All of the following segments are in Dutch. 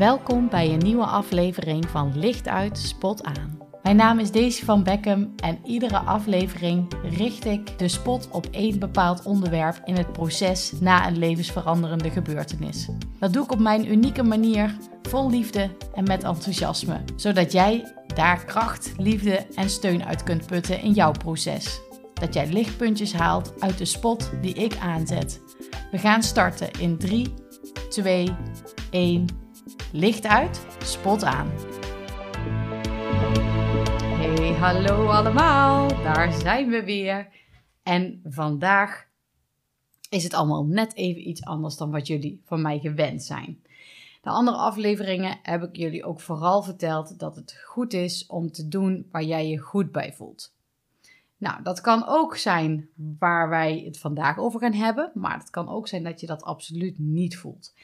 Welkom bij een nieuwe aflevering van Licht uit, Spot aan. Mijn naam is Daisy van Beckham en iedere aflevering richt ik de spot op één bepaald onderwerp in het proces na een levensveranderende gebeurtenis. Dat doe ik op mijn unieke manier, vol liefde en met enthousiasme, zodat jij daar kracht, liefde en steun uit kunt putten in jouw proces. Dat jij lichtpuntjes haalt uit de spot die ik aanzet. We gaan starten in 3, 2, 1. Licht uit, spot aan. Hey, hallo allemaal. Daar zijn we weer. En vandaag is het allemaal net even iets anders dan wat jullie van mij gewend zijn. De andere afleveringen heb ik jullie ook vooral verteld dat het goed is om te doen waar jij je goed bij voelt. Nou, dat kan ook zijn waar wij het vandaag over gaan hebben, maar het kan ook zijn dat je dat absoluut niet voelt.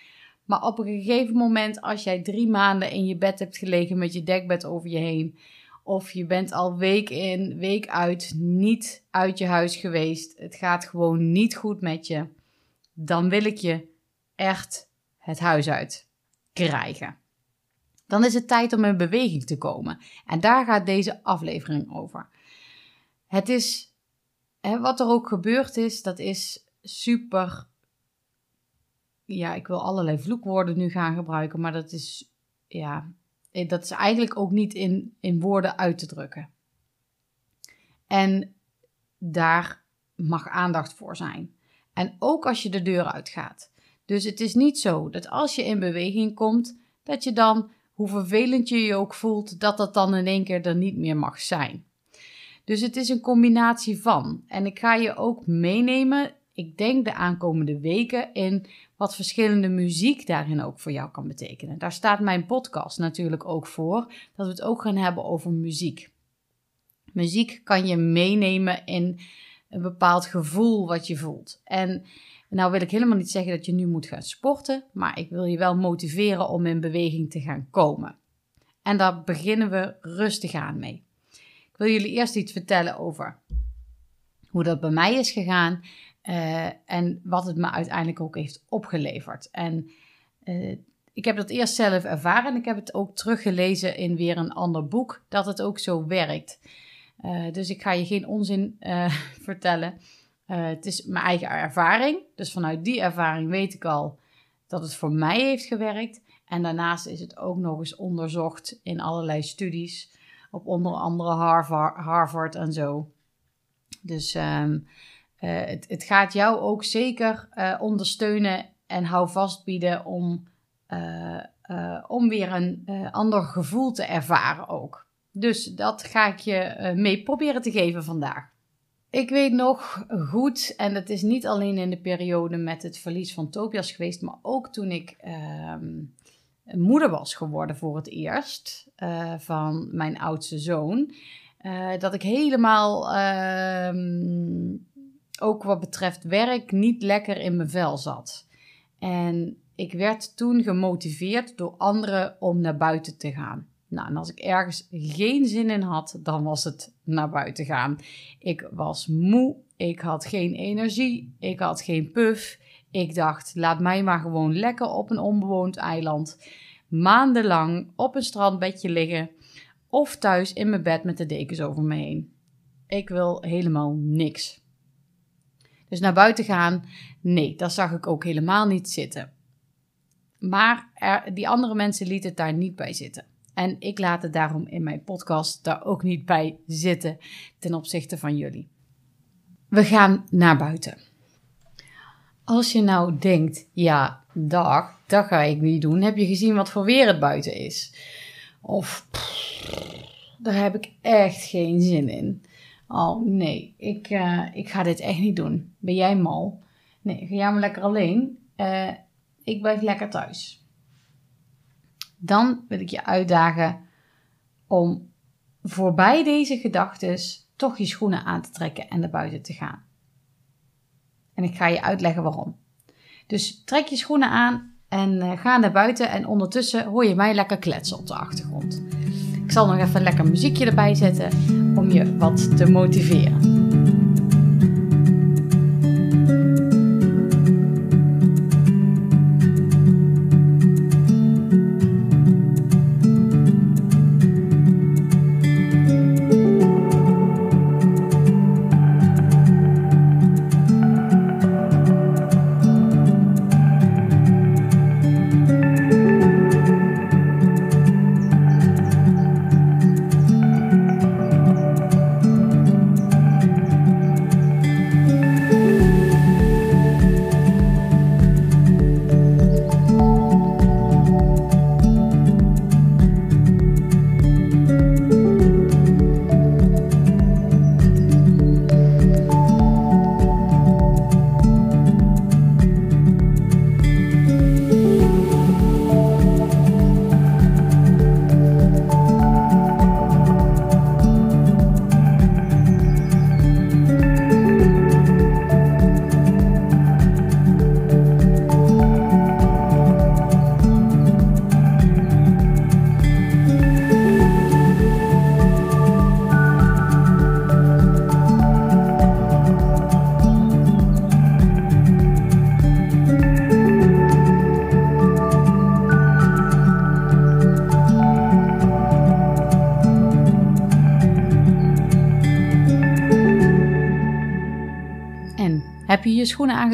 Maar op een gegeven moment, als jij drie maanden in je bed hebt gelegen met je dekbed over je heen, of je bent al week in, week uit niet uit je huis geweest, het gaat gewoon niet goed met je, dan wil ik je echt het huis uit krijgen. Dan is het tijd om in beweging te komen. En daar gaat deze aflevering over. Het is, hè, wat er ook gebeurd is, dat is super. Ja, ik wil allerlei vloekwoorden nu gaan gebruiken, maar dat is, ja, dat is eigenlijk ook niet in, in woorden uit te drukken. En daar mag aandacht voor zijn. En ook als je de deur uitgaat. Dus het is niet zo dat als je in beweging komt, dat je dan, hoe vervelend je je ook voelt, dat dat dan in één keer er niet meer mag zijn. Dus het is een combinatie van. En ik ga je ook meenemen, ik denk de aankomende weken, in wat verschillende muziek daarin ook voor jou kan betekenen. Daar staat mijn podcast natuurlijk ook voor, dat we het ook gaan hebben over muziek. Muziek kan je meenemen in een bepaald gevoel wat je voelt. En nou wil ik helemaal niet zeggen dat je nu moet gaan sporten, maar ik wil je wel motiveren om in beweging te gaan komen. En daar beginnen we rustig aan mee. Ik wil jullie eerst iets vertellen over hoe dat bij mij is gegaan uh, en wat het me uiteindelijk ook heeft opgeleverd. En uh, ik heb dat eerst zelf ervaren en ik heb het ook teruggelezen in weer een ander boek, dat het ook zo werkt. Uh, dus ik ga je geen onzin vertellen. het is mijn eigen ervaring. Dus vanuit die ervaring weet ik al dat het voor mij heeft gewerkt. En daarnaast is het ook nog eens onderzocht in allerlei studies op onder andere Harvard, en zo. Dus um, uh, het, gaat jou ook zeker uh, ondersteunen en houvast bieden om, uh, om weer een ander gevoel te ervaren ook. Dus dat ga ik je mee proberen te geven vandaag. Ik weet nog goed, en dat is niet alleen in de periode met het verlies van Tobias geweest, maar ook toen ik ehm, moeder was geworden voor het eerst uh, van mijn oudste zoon. Dat ik helemaal, uh, ook wat betreft werk, niet lekker in mijn vel zat. En ik werd toen gemotiveerd door anderen om naar buiten te gaan. Nou, en als ik ergens geen zin in had, dan was het naar buiten gaan. Ik was moe, ik had geen energie, ik had geen puff. Ik dacht, laat mij maar gewoon lekker op een onbewoond eiland maandenlang op een strandbedje liggen of thuis in mijn bed met de dekens over me heen. Ik wil helemaal niks. Dus naar buiten gaan, nee, dat zag ik ook helemaal niet zitten. Maar er, die andere mensen lieten het daar niet bij zitten. En ik laat het daarom in mijn podcast daar ook niet bij zitten ten opzichte van jullie. We gaan naar buiten. Als je nou denkt, ja, dag, dat ga ik niet doen. Heb je gezien wat voor weer het buiten is? Of, daar heb ik echt geen zin in. Oh nee, ik, uh, ik ga dit echt niet doen. Ben jij mal? Nee, ga jij maar lekker alleen. Uh, ik blijf lekker thuis. Dan wil ik je uitdagen om voorbij deze gedachten toch je schoenen aan te trekken en naar buiten te gaan. En ik ga je uitleggen waarom. Dus trek je schoenen aan en uh, ga naar buiten. En ondertussen hoor je mij lekker kletsen op de achtergrond. Ik zal nog even lekker muziekje erbij zetten om je wat te motiveren.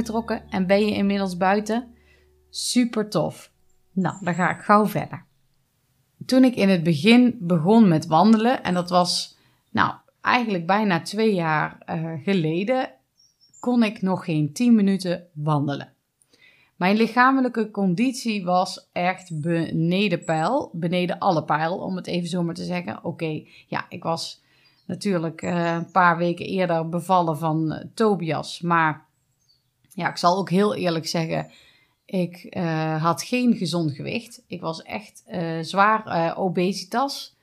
Aangetrokken en ben je inmiddels buiten? Super tof. Nou, dan ga ik gauw verder. Toen ik in het begin begon met wandelen, en dat was nou eigenlijk bijna twee jaar uh, geleden, kon ik nog geen 10 minuten wandelen. Mijn lichamelijke conditie was echt beneden pijl, beneden alle pijl, om het even zo maar te zeggen. Oké, ja, ik was natuurlijk uh, een paar weken eerder bevallen van uh, Tobias, maar ja, ik zal ook heel eerlijk zeggen, ik uh, had geen gezond gewicht. Ik was echt zwaar obesitas,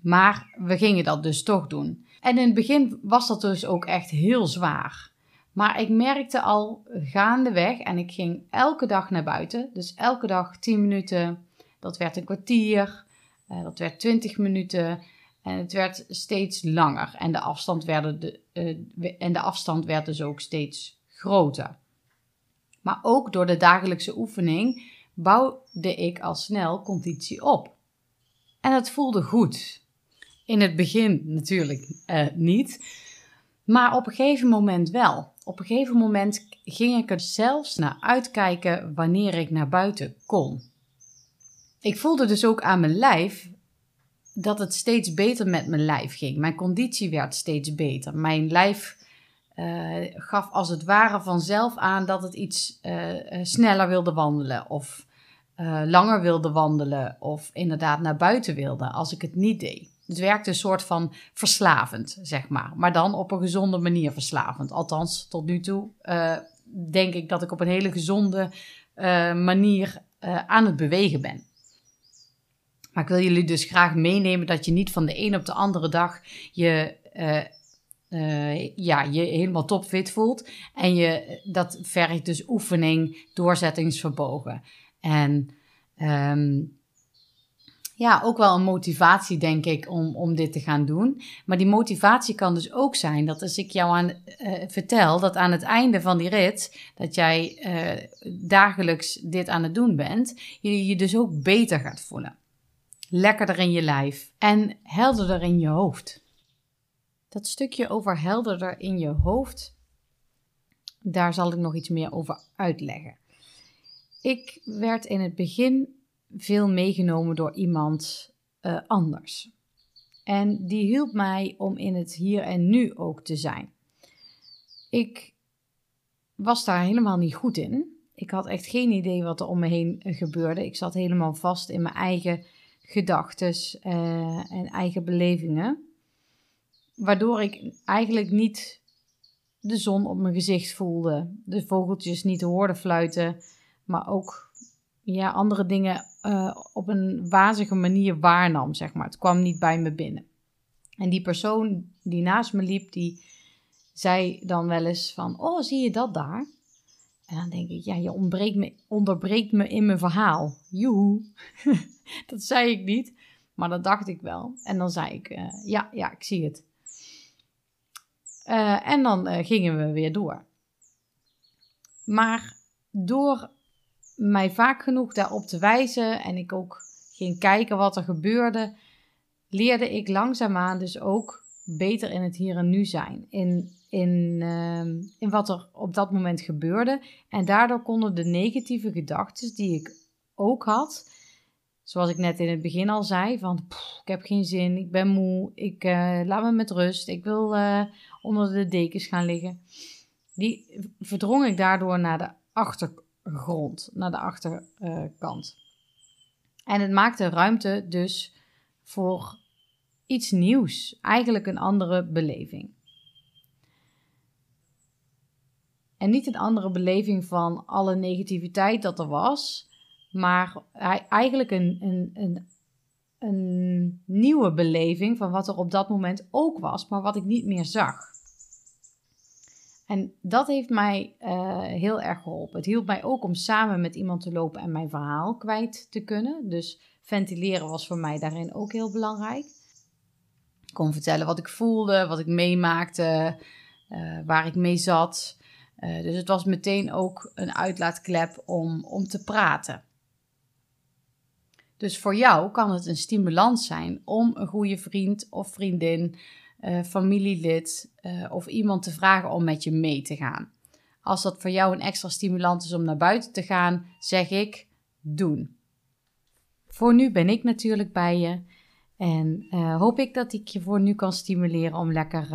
maar we gingen dat dus toch doen. En in het begin was dat dus ook echt heel zwaar. Maar ik merkte al gaandeweg en ik ging elke dag naar buiten. Dus elke dag 10 minuten, dat werd een kwartier, dat werd 20 minuten en het werd steeds langer. En de afstand, werd de, en de afstand werd dus ook steeds groter. Maar ook door de dagelijkse oefening bouwde ik al snel conditie op. En het voelde goed. In het begin natuurlijk uh, niet, maar op een gegeven moment wel op een gegeven moment ging ik er zelfs naar uitkijken wanneer ik naar buiten kon. Ik voelde dus ook aan mijn lijf dat het steeds beter met mijn lijf ging. Mijn conditie werd steeds beter. Mijn lijf uh, gaf als het ware vanzelf aan dat het iets uh, sneller wilde wandelen of langer wilde wandelen of inderdaad naar buiten wilde als ik het niet deed. Het werkte een soort van verslavend, zeg maar. Maar dan op een gezonde manier verslavend. Althans, tot nu toe denk ik dat ik op een hele gezonde manier aan het bewegen ben. Maar ik wil jullie dus graag meenemen dat je niet van de een op de andere dag je, ja, je helemaal topfit voelt. En je, dat vergt dus oefening, doorzettingsvermogen. En um, ja, ook wel een motivatie, denk ik, om, om dit te gaan doen. Maar die motivatie kan dus ook zijn dat als ik jou aan, uh, vertel dat aan het einde van die rit, dat jij uh, dagelijks dit aan het doen bent, je je dus ook beter gaat voelen. Lekkerder in je lijf en helderder in je hoofd. Dat stukje over helderder in je hoofd, daar zal ik nog iets meer over uitleggen. Ik werd in het begin veel meegenomen door iemand uh, anders. En die hielp mij om in het hier en nu ook te zijn. Ik was daar helemaal niet goed in. Ik had echt geen idee wat er om me heen gebeurde. Ik zat helemaal vast in mijn eigen gedachten uh, en eigen belevingen. Waardoor ik eigenlijk niet de zon op mijn gezicht voelde, de vogeltjes niet hoorde fluiten, maar ook ja, andere dingen uh, op een wazige manier waarnam, zeg maar. Het kwam niet bij me binnen. En die persoon die naast me liep, die zei dan wel eens van, oh, zie je dat daar? En dan denk ik, ja, je ontbreekt me, onderbreekt me in mijn verhaal. Joehoe. dat zei ik niet, maar dat dacht ik wel. En dan zei ik, uh, ja, ja, ik zie het. Uh, en dan uh, gingen we weer door. Maar door mij vaak genoeg daarop te wijzen en ik ook ging kijken wat er gebeurde, leerde ik langzaamaan dus ook beter in het hier en nu zijn. In, in, uh, in wat er op dat moment gebeurde. En daardoor konden de negatieve gedachten die ik ook had, zoals ik net in het begin al zei, van ik heb geen zin, ik ben moe, ik uh, laat me met rust, ik wil onder de dekens gaan liggen. Die verdrong ik daardoor naar de achterkant grond, naar de achterkant. En het maakte ruimte dus voor iets nieuws, eigenlijk een andere beleving. En niet een andere beleving van alle negativiteit dat er was, maar eigenlijk een, een, een, een nieuwe beleving van wat er op dat moment ook was, maar wat ik niet meer zag. En dat heeft mij uh, heel erg geholpen. Het hielp mij ook om samen met iemand te lopen en mijn verhaal kwijt te kunnen. Dus ventileren was voor mij daarin ook heel belangrijk. Ik kon vertellen wat ik voelde, wat ik meemaakte, uh, waar ik mee zat. Uh, dus het was meteen ook een uitlaatklep om, om te praten. Dus voor jou kan het een stimulans zijn om een goede vriend of vriendin uh, familielid uh, of iemand te vragen om met je mee te gaan. als dat voor jou een extra stimulans is om naar buiten te gaan, zeg ik doen. Voor nu ben ik natuurlijk bij je. En uh, hoop ik dat ik je voor nu kan stimuleren om lekker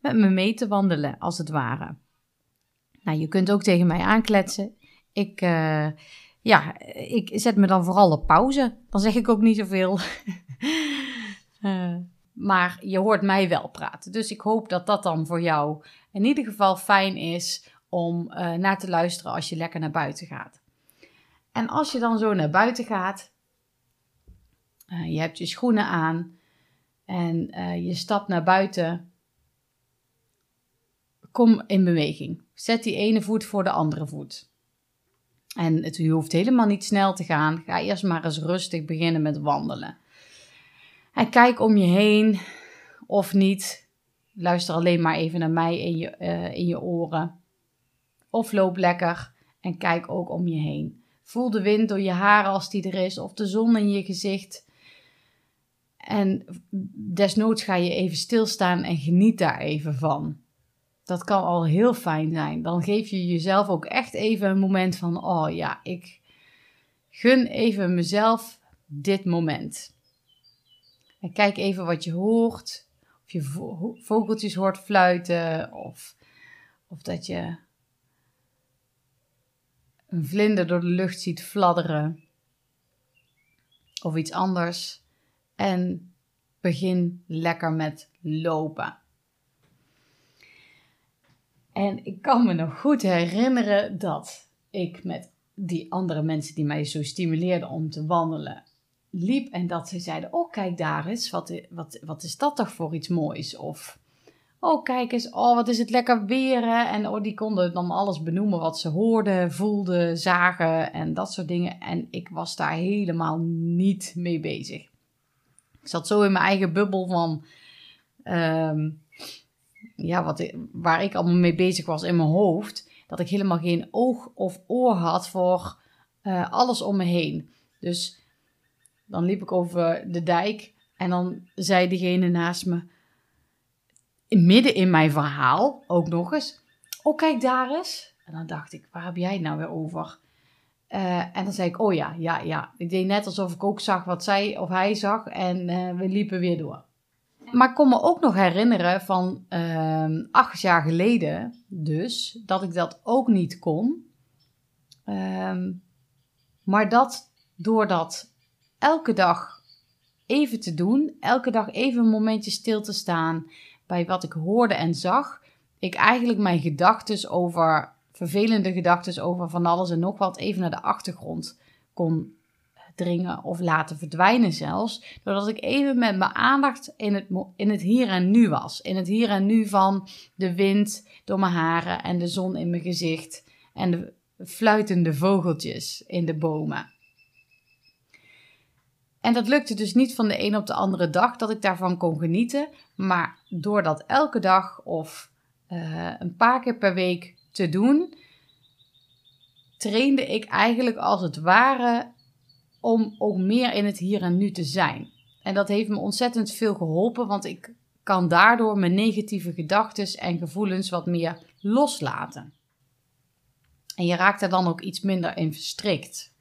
met me mee te wandelen, als het ware. Nou, je kunt ook tegen mij aankletsen. Ik, ja, ik zet me dan vooral op pauze. Dan zeg ik ook niet zoveel. maar je hoort mij wel praten. Dus ik hoop dat dat dan voor jou in ieder geval fijn is om naar te luisteren als je lekker naar buiten gaat. En als je dan zo naar buiten gaat, uh, je hebt je schoenen aan en je stapt naar buiten. Kom in beweging. Zet die ene voet voor de andere voet. En het, hoeft helemaal niet snel te gaan. Ga eerst maar eens rustig beginnen met wandelen. En kijk om je heen of niet. Luister alleen maar even naar mij in je, uh, in je oren. Of loop lekker en kijk ook om je heen. Voel de wind door je haren als die er is, of de zon in je gezicht. En desnoods ga je even stilstaan en geniet daar even van. Dat kan al heel fijn zijn. Dan geef je jezelf ook echt even een moment van: oh ja, ik gun even mezelf dit moment. En kijk even wat je hoort. Of je vogeltjes hoort fluiten. Of, of dat je een vlinder door de lucht ziet fladderen. Of iets anders en begin lekker met lopen. En ik kan me nog goed herinneren dat ik met die andere mensen die mij zo stimuleerden om te wandelen liep en dat ze zeiden: Oh, kijk daar eens, wat, wat, wat is dat toch voor iets moois? Of Oh, kijk eens, oh, wat is het lekker weer. Hè? En oh, die konden dan alles benoemen wat ze hoorden, voelden, zagen en dat soort dingen. En ik was daar helemaal niet mee bezig. Ik zat zo in mijn eigen bubbel van. Ehm, ja, wat, waar ik allemaal mee bezig was in mijn hoofd. Dat ik helemaal geen oog of oor had voor uh, alles om me heen. Dus dan liep ik over de dijk en dan zei diegene naast me, midden in mijn verhaal ook nog eens: Oh, kijk daar eens. En dan dacht ik: Waar heb jij het nou weer over? Uh, en dan zei ik, oh ja, ja, ja. Ik deed net alsof ik ook zag wat zij of hij zag en uh, we liepen weer door. Maar ik kon me ook nog herinneren van uh, acht jaar geleden dus, dat ik dat ook niet kon. Ehm, maar dat door dat elke dag even te doen, elke dag even een momentje stil te staan bij wat ik hoorde en zag, ik eigenlijk mijn gedachten over vervelende gedachten over van alles en nog wat even naar de achtergrond kon dringen of laten verdwijnen zelfs. Doordat ik even met mijn aandacht in het, in het hier en nu was. In het hier en nu van de wind door mijn haren en de zon in mijn gezicht en de fluitende vogeltjes in de bomen. En dat lukte dus niet van de een op de andere dag dat ik daarvan kon genieten. Maar door dat elke dag of uh, een paar keer per week te doen, trainde ik eigenlijk als het ware om ook meer in het hier en nu te zijn. En dat heeft me ontzettend veel geholpen, want ik kan daardoor mijn negatieve gedachten en gevoelens wat meer loslaten. En je raakt er dan ook iets minder in verstrikt.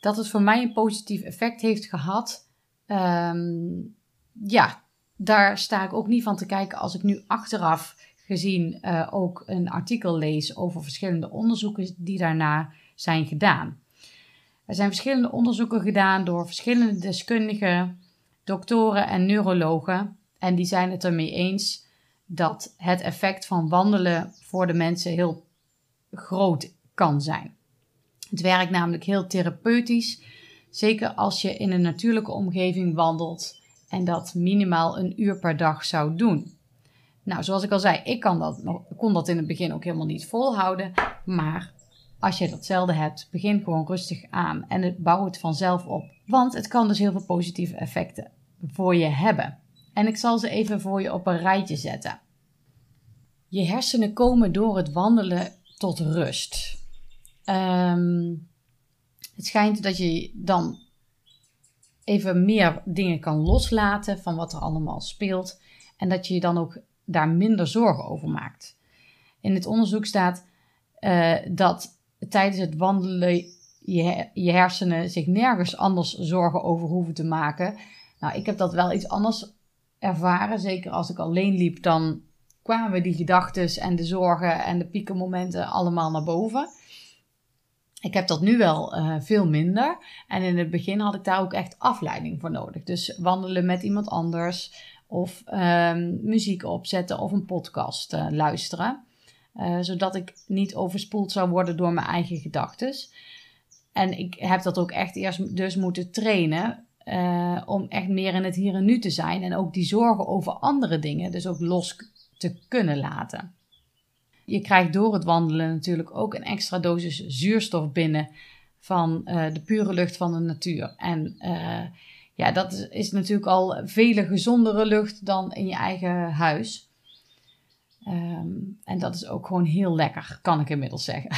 Dat het voor mij een positief effect heeft gehad, um, ja, daar sta ik ook niet van te kijken als ik nu achteraf gezien uh, ook een artikel lees over verschillende onderzoeken die daarna zijn gedaan. Er zijn verschillende onderzoeken gedaan door verschillende deskundigen, doktoren en neurologen. En die zijn het ermee eens dat het effect van wandelen voor de mensen heel groot kan zijn. Het werkt namelijk heel therapeutisch, zeker als je in een natuurlijke omgeving wandelt en dat minimaal een uur per dag zou doen. Nou, zoals ik al zei, ik kan dat kon dat in het begin ook helemaal niet volhouden. Maar als je datzelfde hebt, begin gewoon rustig aan en het bouw het vanzelf op. Want het kan dus heel veel positieve effecten voor je hebben. En ik zal ze even voor je op een rijtje zetten. Je hersenen komen door het wandelen tot rust. Um, het schijnt dat je dan even meer dingen kan loslaten van wat er allemaal speelt. En dat je je dan ook daar minder zorgen over maakt. in het onderzoek staat uh, dat tijdens het wandelen je, je hersenen zich nergens anders zorgen over hoeven te maken. Nou, ik heb dat wel iets anders ervaren. Zeker als ik alleen liep, dan kwamen die gedachten en de zorgen en de piekenmomenten allemaal naar boven. Ik heb dat nu wel uh, veel minder. En in het begin had ik daar ook echt afleiding voor nodig. Dus wandelen met iemand anders, of um, muziek opzetten of een podcast uh, luisteren. Uh, zodat ik niet overspoeld zou worden door mijn eigen gedachten. En ik heb dat ook echt eerst dus moeten trainen. Uh, om echt meer in het hier en nu te zijn. En ook die zorgen over andere dingen, dus ook los te kunnen laten. Je krijgt door het wandelen natuurlijk ook een extra dosis zuurstof binnen van uh, de pure lucht van de natuur. En ja, dat is, is, natuurlijk al vele gezondere lucht dan in je eigen huis. Um, en dat is ook gewoon heel lekker, kan ik inmiddels zeggen.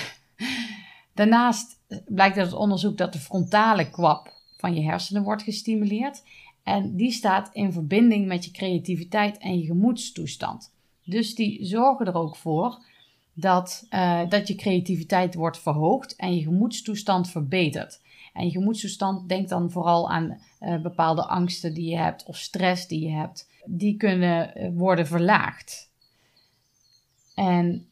Daarnaast blijkt uit het onderzoek dat de frontale kwap van je hersenen wordt gestimuleerd. En die staat in verbinding met je creativiteit en je gemoedstoestand. Dus die zorgen er ook voor dat, uh, dat je creativiteit wordt verhoogd en je gemoedstoestand verbetert. En je gemoedstoestand, denk dan vooral aan uh, bepaalde angsten die je hebt of stress die je hebt. Die kunnen eh, worden verlaagd. En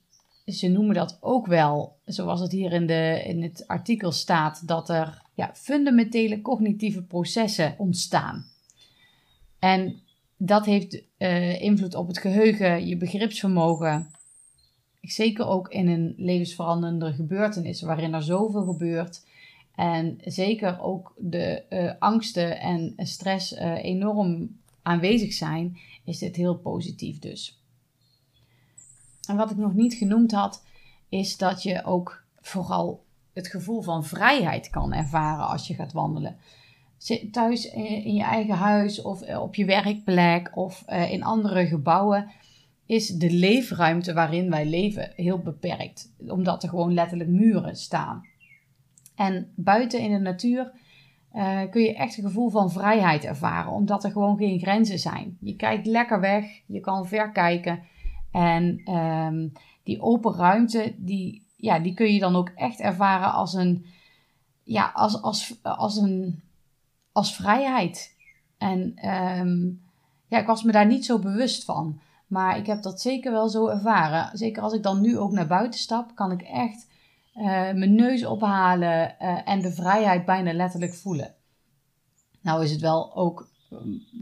ze noemen dat ook wel, zoals het hier in, de, in het artikel staat, dat er ja, fundamentele cognitieve processen ontstaan. En dat heeft uh, invloed op het geheugen, je begripsvermogen. Zeker ook in een levensveranderende gebeurtenis waarin er zoveel gebeurt. En zeker ook de uh, angsten en stress uh, enorm aanwezig zijn, is dit heel positief dus. En wat ik nog niet genoemd had, is dat je ook vooral het gevoel van vrijheid kan ervaren als je gaat wandelen. Thuis in je eigen huis of eh, op je werkplek of eh, in andere gebouwen is de leefruimte waarin wij leven heel beperkt, omdat er gewoon letterlijk muren staan. En buiten in de natuur uh, kun je echt een gevoel van vrijheid ervaren, omdat er gewoon geen grenzen zijn. Je kijkt lekker weg, je kan ver kijken en um, die open ruimte, die, ja, die kun je dan ook echt ervaren als een, ja, als, als, als een, als vrijheid. En um, ja, ik was me daar niet zo bewust van. Maar ik heb dat zeker wel zo ervaren. Zeker als ik dan nu ook naar buiten stap, kan ik echt uh, mijn neus ophalen uh, en de vrijheid bijna letterlijk voelen. Nou is het wel ook,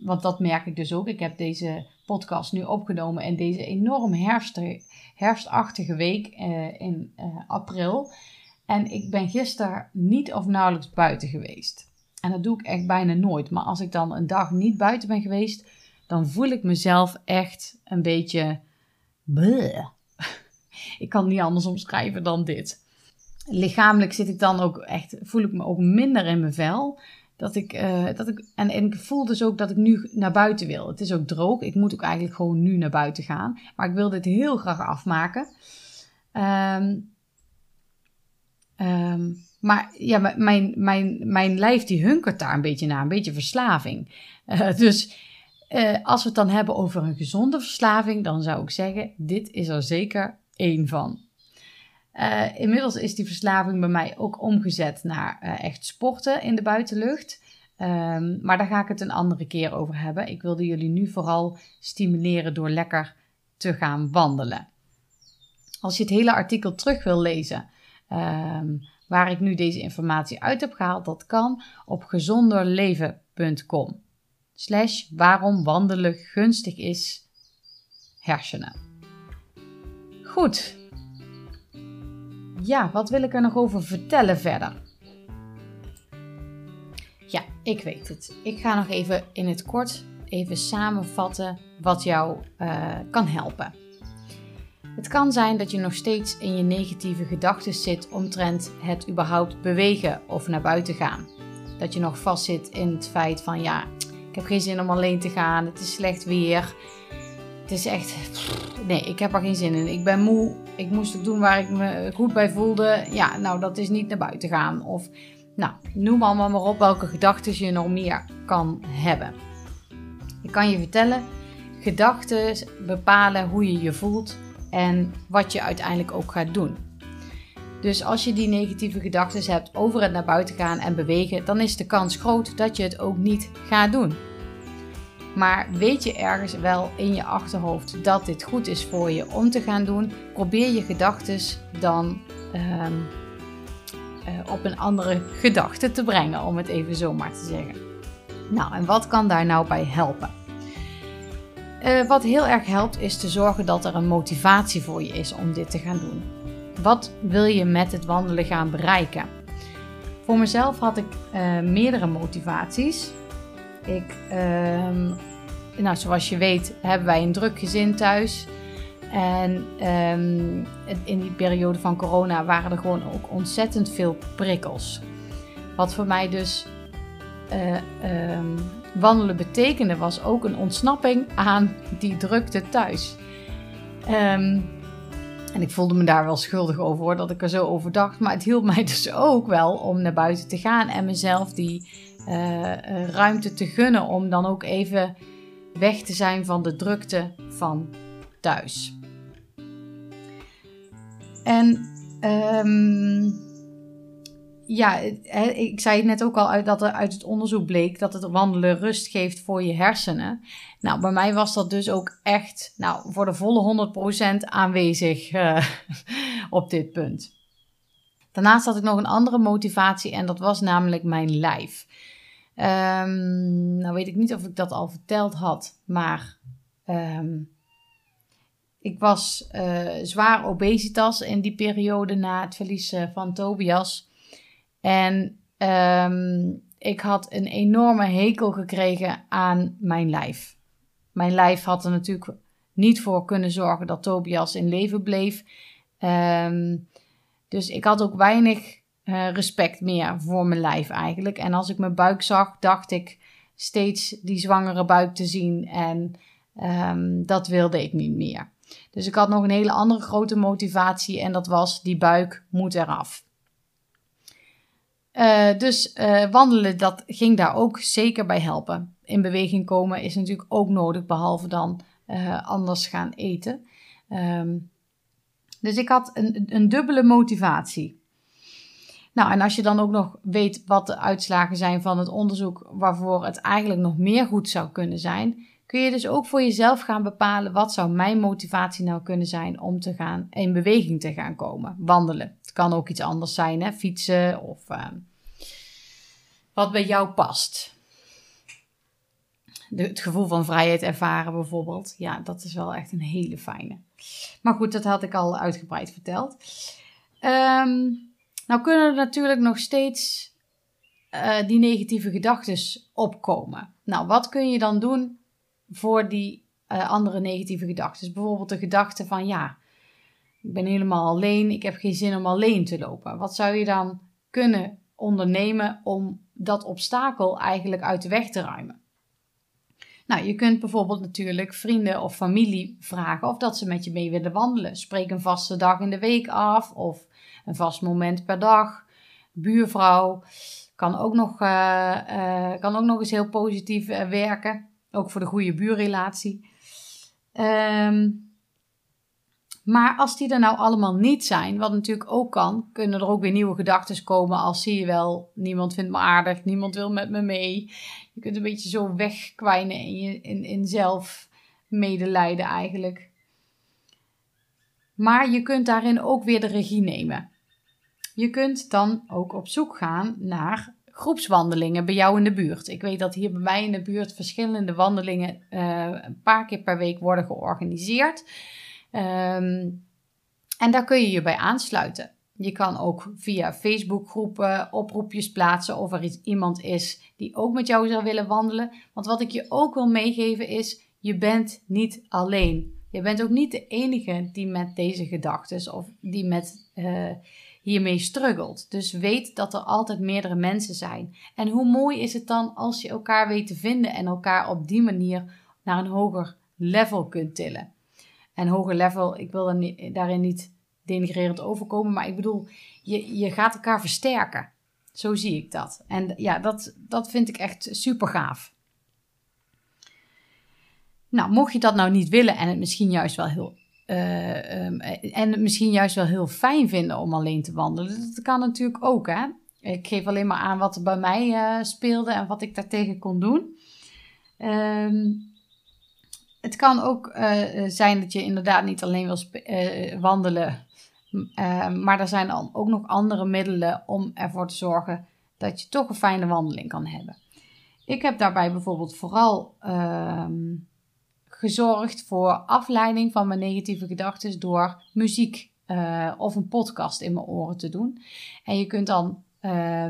want dat merk ik dus ook. Ik heb deze podcast nu opgenomen in deze enorm herfst, herfstachtige week uh, in uh, april. En ik ben gisteren niet of nauwelijks buiten geweest. En dat doe ik echt bijna nooit. Maar als ik dan een dag niet buiten ben geweest, dan voel ik mezelf echt een beetje. Bleh. ik kan niet anders omschrijven dan dit. Lichamelijk zit ik dan ook echt, voel ik me ook minder in mijn vel. Dat ik, uh, dat ik, en, en ik voel dus ook dat ik nu naar buiten wil. Het is ook droog. Ik moet ook eigenlijk gewoon nu naar buiten gaan. Maar ik wil dit heel graag afmaken. Um, um, maar ja, mijn, mijn, mijn lijf die hunkert daar een beetje naar. Een beetje verslaving. Uh, dus uh, als we het dan hebben over een gezonde verslaving, dan zou ik zeggen: dit is er zeker één van. Uh, inmiddels is die verslaving bij mij ook omgezet naar uh, echt sporten in de buitenlucht. Um, maar daar ga ik het een andere keer over hebben. Ik wilde jullie nu vooral stimuleren door lekker te gaan wandelen. Als je het hele artikel terug wil lezen, um, waar ik nu deze informatie uit heb gehaald, dat kan op gezonderleven.com. Slash waarom wandelen gunstig is hersenen. Goed, ja, wat wil ik er nog over vertellen verder? Ja, ik weet het. Ik ga nog even in het kort even samenvatten wat jou uh, kan helpen. Het kan zijn dat je nog steeds in je negatieve gedachten zit omtrent het überhaupt bewegen of naar buiten gaan. Dat je nog vastzit in het feit van ja, ik heb geen zin om alleen te gaan, het is slecht weer. Het is echt, nee, ik heb er geen zin in. Ik ben moe, ik moest het doen waar ik me goed bij voelde. Ja, nou, dat is niet naar buiten gaan. Of, nou, noem allemaal maar op welke gedachten je nog meer kan hebben. Ik kan je vertellen, gedachten bepalen hoe je je voelt en wat je uiteindelijk ook gaat doen. Dus als je die negatieve gedachten hebt over het naar buiten gaan en bewegen, dan is de kans groot dat je het ook niet gaat doen. Maar weet je ergens wel in je achterhoofd dat dit goed is voor je om te gaan doen, probeer je gedachten dan ehm, eh, op een andere gedachte te brengen, om het even zo maar te zeggen. Nou, en wat kan daar nou bij helpen? Uh, wat heel erg helpt is te zorgen dat er een motivatie voor je is om dit te gaan doen. Wat wil je met het wandelen gaan bereiken? Voor mezelf had ik uh, meerdere motivaties. Ik, uh, nou, zoals je weet, hebben wij een druk gezin thuis. En um, in die periode van corona waren er gewoon ook ontzettend veel prikkels. Wat voor mij dus uh, um, wandelen betekende, was ook een ontsnapping aan die drukte thuis. En ik voelde me daar wel schuldig over hoor, dat ik er zo over dacht. Maar het hielp mij dus ook wel om naar buiten te gaan en mezelf die uh, ruimte te gunnen om dan ook even weg te zijn van de drukte van thuis. En um, ja, ik zei het net ook al uit, dat er uit het onderzoek bleek dat het wandelen rust geeft voor je hersenen. Nou, bij mij was dat dus ook echt nou, voor de volle 100% aanwezig uh, op dit punt. Daarnaast had ik nog een andere motivatie en dat was namelijk mijn lijf. Um, nou weet ik niet of ik dat al verteld had, maar um, ik was uh, zwaar obesitas in die periode na het verlies van Tobias. En um, ik had een enorme hekel gekregen aan mijn lijf. Mijn lijf had er natuurlijk niet voor kunnen zorgen dat Tobias in leven bleef. Dus ik had ook weinig uh, respect meer voor mijn lijf eigenlijk. En als ik mijn buik zag, dacht ik steeds die zwangere buik te zien. En um, dat wilde ik niet meer. Dus ik had nog een hele andere grote motivatie en dat was die buik moet eraf. Uh, dus uh, wandelen, dat ging daar ook zeker bij helpen. In beweging komen is natuurlijk ook nodig, behalve dan anders gaan eten. Um, dus ik had een, een dubbele motivatie. Nou, en als je dan ook nog weet wat de uitslagen zijn van het onderzoek waarvoor het eigenlijk nog meer goed zou kunnen zijn, kun je dus ook voor jezelf gaan bepalen wat zou mijn motivatie nou kunnen zijn om te gaan in beweging te gaan komen, wandelen. Het kan ook iets anders zijn, hè? fietsen of uh, wat bij jou past. De, het gevoel van vrijheid ervaren bijvoorbeeld. Ja, dat is wel echt een hele fijne. Maar goed, dat had ik al uitgebreid verteld. Um, nou kunnen er natuurlijk nog steeds uh, die negatieve gedachten opkomen. Nou, wat kun je dan doen voor die uh, andere negatieve gedachten? Bijvoorbeeld de gedachte van ja, ik ben helemaal alleen, ik heb geen zin om alleen te lopen. Wat zou je dan kunnen ondernemen om dat obstakel eigenlijk uit de weg te ruimen? Nou, je kunt bijvoorbeeld natuurlijk vrienden of familie vragen of dat ze met je mee willen wandelen. Spreek een vaste dag in de week af of een vast moment per dag. Buurvrouw kan ook nog, uh, uh, kan ook nog eens heel positief uh, werken. Ook voor de goede buurrelatie. Um, maar als die er nou allemaal niet zijn, wat natuurlijk ook kan, kunnen er ook weer nieuwe gedachten komen als zie je wel, niemand vindt me aardig, niemand wil met me mee. Je kunt een beetje zo wegkwijnen in, je, in, in zelf medelijden eigenlijk. Maar je kunt daarin ook weer de regie nemen. Je kunt dan ook op zoek gaan naar groepswandelingen bij jou in de buurt. Ik weet dat hier bij mij in de buurt verschillende wandelingen uh, een paar keer per week worden georganiseerd. Um, en daar kun je je bij aansluiten. Je kan ook via Facebookgroepen oproepjes plaatsen of er iemand is die ook met jou zou willen wandelen. Want wat ik je ook wil meegeven is, je bent niet alleen. Je bent ook niet de enige die met deze gedachten of die met uh, hiermee struggelt. Dus weet dat er altijd meerdere mensen zijn. En hoe mooi is het dan als je elkaar weet te vinden en elkaar op die manier naar een hoger level kunt tillen. En hoger level, ik wil daarin niet denigrerend overkomen, maar ik bedoel, je, je gaat elkaar versterken. Zo zie ik dat. En ja, dat, dat vind ik echt super gaaf. Nou, mocht je dat nou niet willen en het misschien juist wel heel uh, um, en het misschien juist wel heel fijn vinden om alleen te wandelen. Dat kan natuurlijk ook, hè. Ik geef alleen maar aan wat er bij mij uh, speelde en wat ik daartegen kon doen. Um, het kan ook zijn dat je inderdaad niet alleen wil wandelen, maar er zijn dan ook nog andere middelen om ervoor te zorgen dat je toch een fijne wandeling kan hebben. Ik heb daarbij bijvoorbeeld vooral ehm, gezorgd voor afleiding van mijn negatieve gedachten door muziek uh, of een podcast in mijn oren te doen. En je kunt dan uh,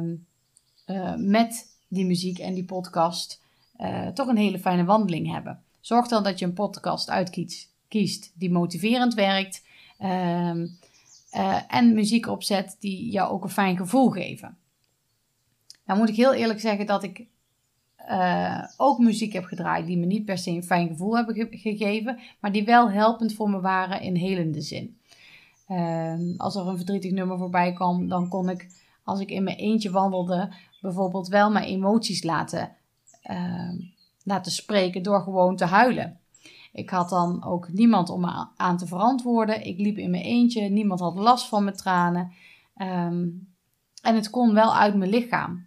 uh, met die muziek en die podcast eh, toch een hele fijne wandeling hebben. Zorg dan dat je een podcast uitkiest kiest die motiverend werkt. Ehm, en muziek opzet die jou ook een fijn gevoel geven. Nou moet ik heel eerlijk zeggen dat ik uh, ook muziek heb gedraaid die me niet per se een fijn gevoel hebben gegeven, maar die wel helpend voor me waren in helende zin. Uh, als er een verdrietig nummer voorbij kwam, dan kon ik, als ik in mijn eentje wandelde, bijvoorbeeld wel mijn emoties laten, uh, laten spreken door gewoon te huilen. Ik had dan ook niemand om me aan te verantwoorden. Ik liep in mijn eentje, niemand had last van mijn tranen. Um, en het kon wel uit mijn lichaam.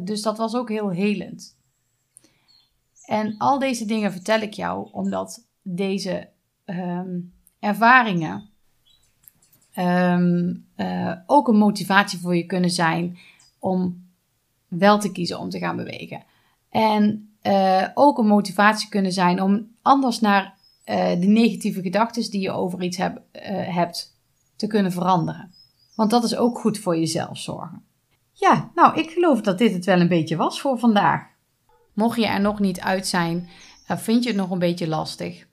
Dus dat was ook heel helend. En al deze dingen vertel ik jou omdat deze um, ervaringen um, uh, ook een motivatie voor je kunnen zijn om wel te kiezen om te gaan bewegen. En uh, ook een motivatie kunnen zijn om anders naar uh, de negatieve gedachten die je over iets heb, hebt te kunnen veranderen. Want dat is ook goed voor jezelf zorgen. Ja, nou, ik geloof dat dit het wel een beetje was voor vandaag. Mocht je er nog niet uit zijn, uh, vind je het nog een beetje lastig,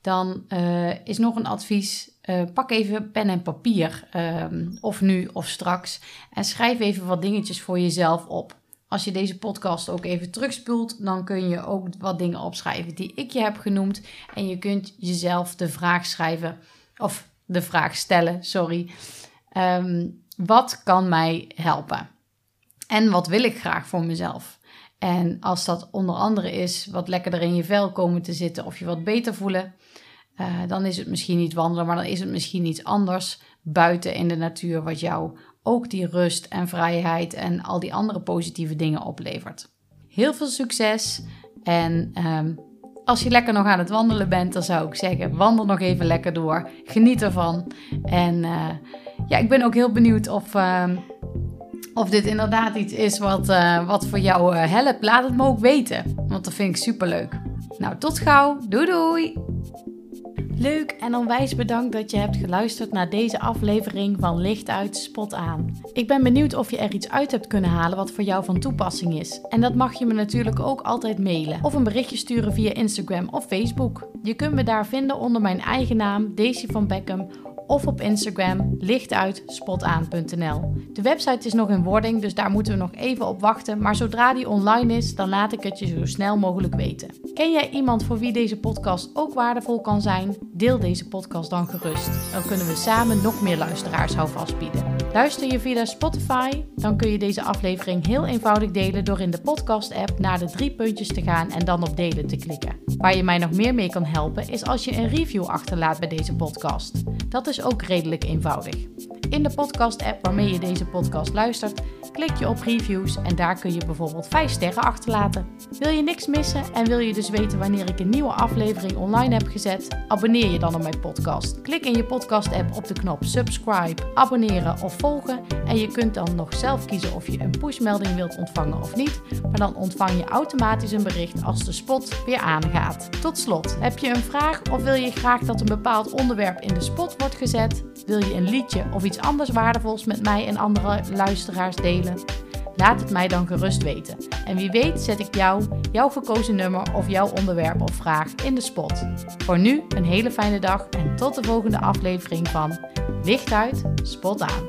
dan uh, is nog een advies. Uh, pak even pen en papier, ehm, of nu of straks, en schrijf even wat dingetjes voor jezelf op. Als je deze podcast ook even terugspoelt, dan kun je ook wat dingen opschrijven die ik je heb genoemd. En je kunt jezelf de vraag schrijven, of de vraag stellen, sorry. Um, wat kan mij helpen? En wat wil ik graag voor mezelf? En als dat onder andere is wat lekkerder in je vel komen te zitten of je wat beter voelen, uh, dan is het misschien niet wandelen, maar dan is het misschien iets anders buiten in de natuur wat jou ook die rust en vrijheid en al die andere positieve dingen oplevert. Heel veel succes en um, als je lekker nog aan het wandelen bent, dan zou ik zeggen: wandel nog even lekker door. Geniet ervan. En uh, ja, ik ben ook heel benieuwd of. Uh, of dit inderdaad iets is wat, uh, wat voor jou uh, helpt, laat het me ook weten. Want dat vind ik super leuk. Nou, tot gauw. Doei doei. Leuk en onwijs bedankt dat je hebt geluisterd naar deze aflevering van Licht uit, Spot aan. Ik ben benieuwd of je er iets uit hebt kunnen halen wat voor jou van toepassing is. En dat mag je me natuurlijk ook altijd mailen of een berichtje sturen via Instagram of Facebook. Je kunt me daar vinden onder mijn eigen naam, Daisy van Beckham of op Instagram lichtuitspotaan.nl. De website is nog in wording, dus daar moeten we nog even op wachten. Maar zodra die online is, dan laat ik het je zo snel mogelijk weten. Ken jij iemand voor wie deze podcast ook waardevol kan zijn? Deel deze podcast dan gerust. Dan kunnen we samen nog meer luisteraars houvast bieden. Luister je via Spotify? Dan kun je deze aflevering heel eenvoudig delen door in de podcast-app naar de drie puntjes te gaan en dan op delen te klikken. Waar je mij nog meer mee kan helpen is als je een review achterlaat bij deze podcast. Dat is ook redelijk eenvoudig. In de podcast-app waarmee je deze podcast luistert, klik je op reviews en daar kun je bijvoorbeeld 5 sterren achterlaten. Wil je niks missen en wil je dus weten wanneer ik een nieuwe aflevering online heb gezet? Abonneer je dan op mijn podcast. Klik in je podcast-app op de knop subscribe, abonneren of volgen en je kunt dan nog zelf kiezen of je een pushmelding wilt ontvangen of niet, maar dan ontvang je automatisch een bericht als de spot weer aangaat. Tot slot, heb je een vraag of wil je graag dat een bepaald onderwerp in de spot wordt Wil je een liedje of iets anders waardevols met mij en andere luisteraars delen? Laat het mij dan gerust weten. En wie weet zet ik jou, jouw gekozen nummer of jouw onderwerp of vraag in de spot. Voor nu een hele fijne dag en tot de volgende aflevering van Licht uit, Spot aan.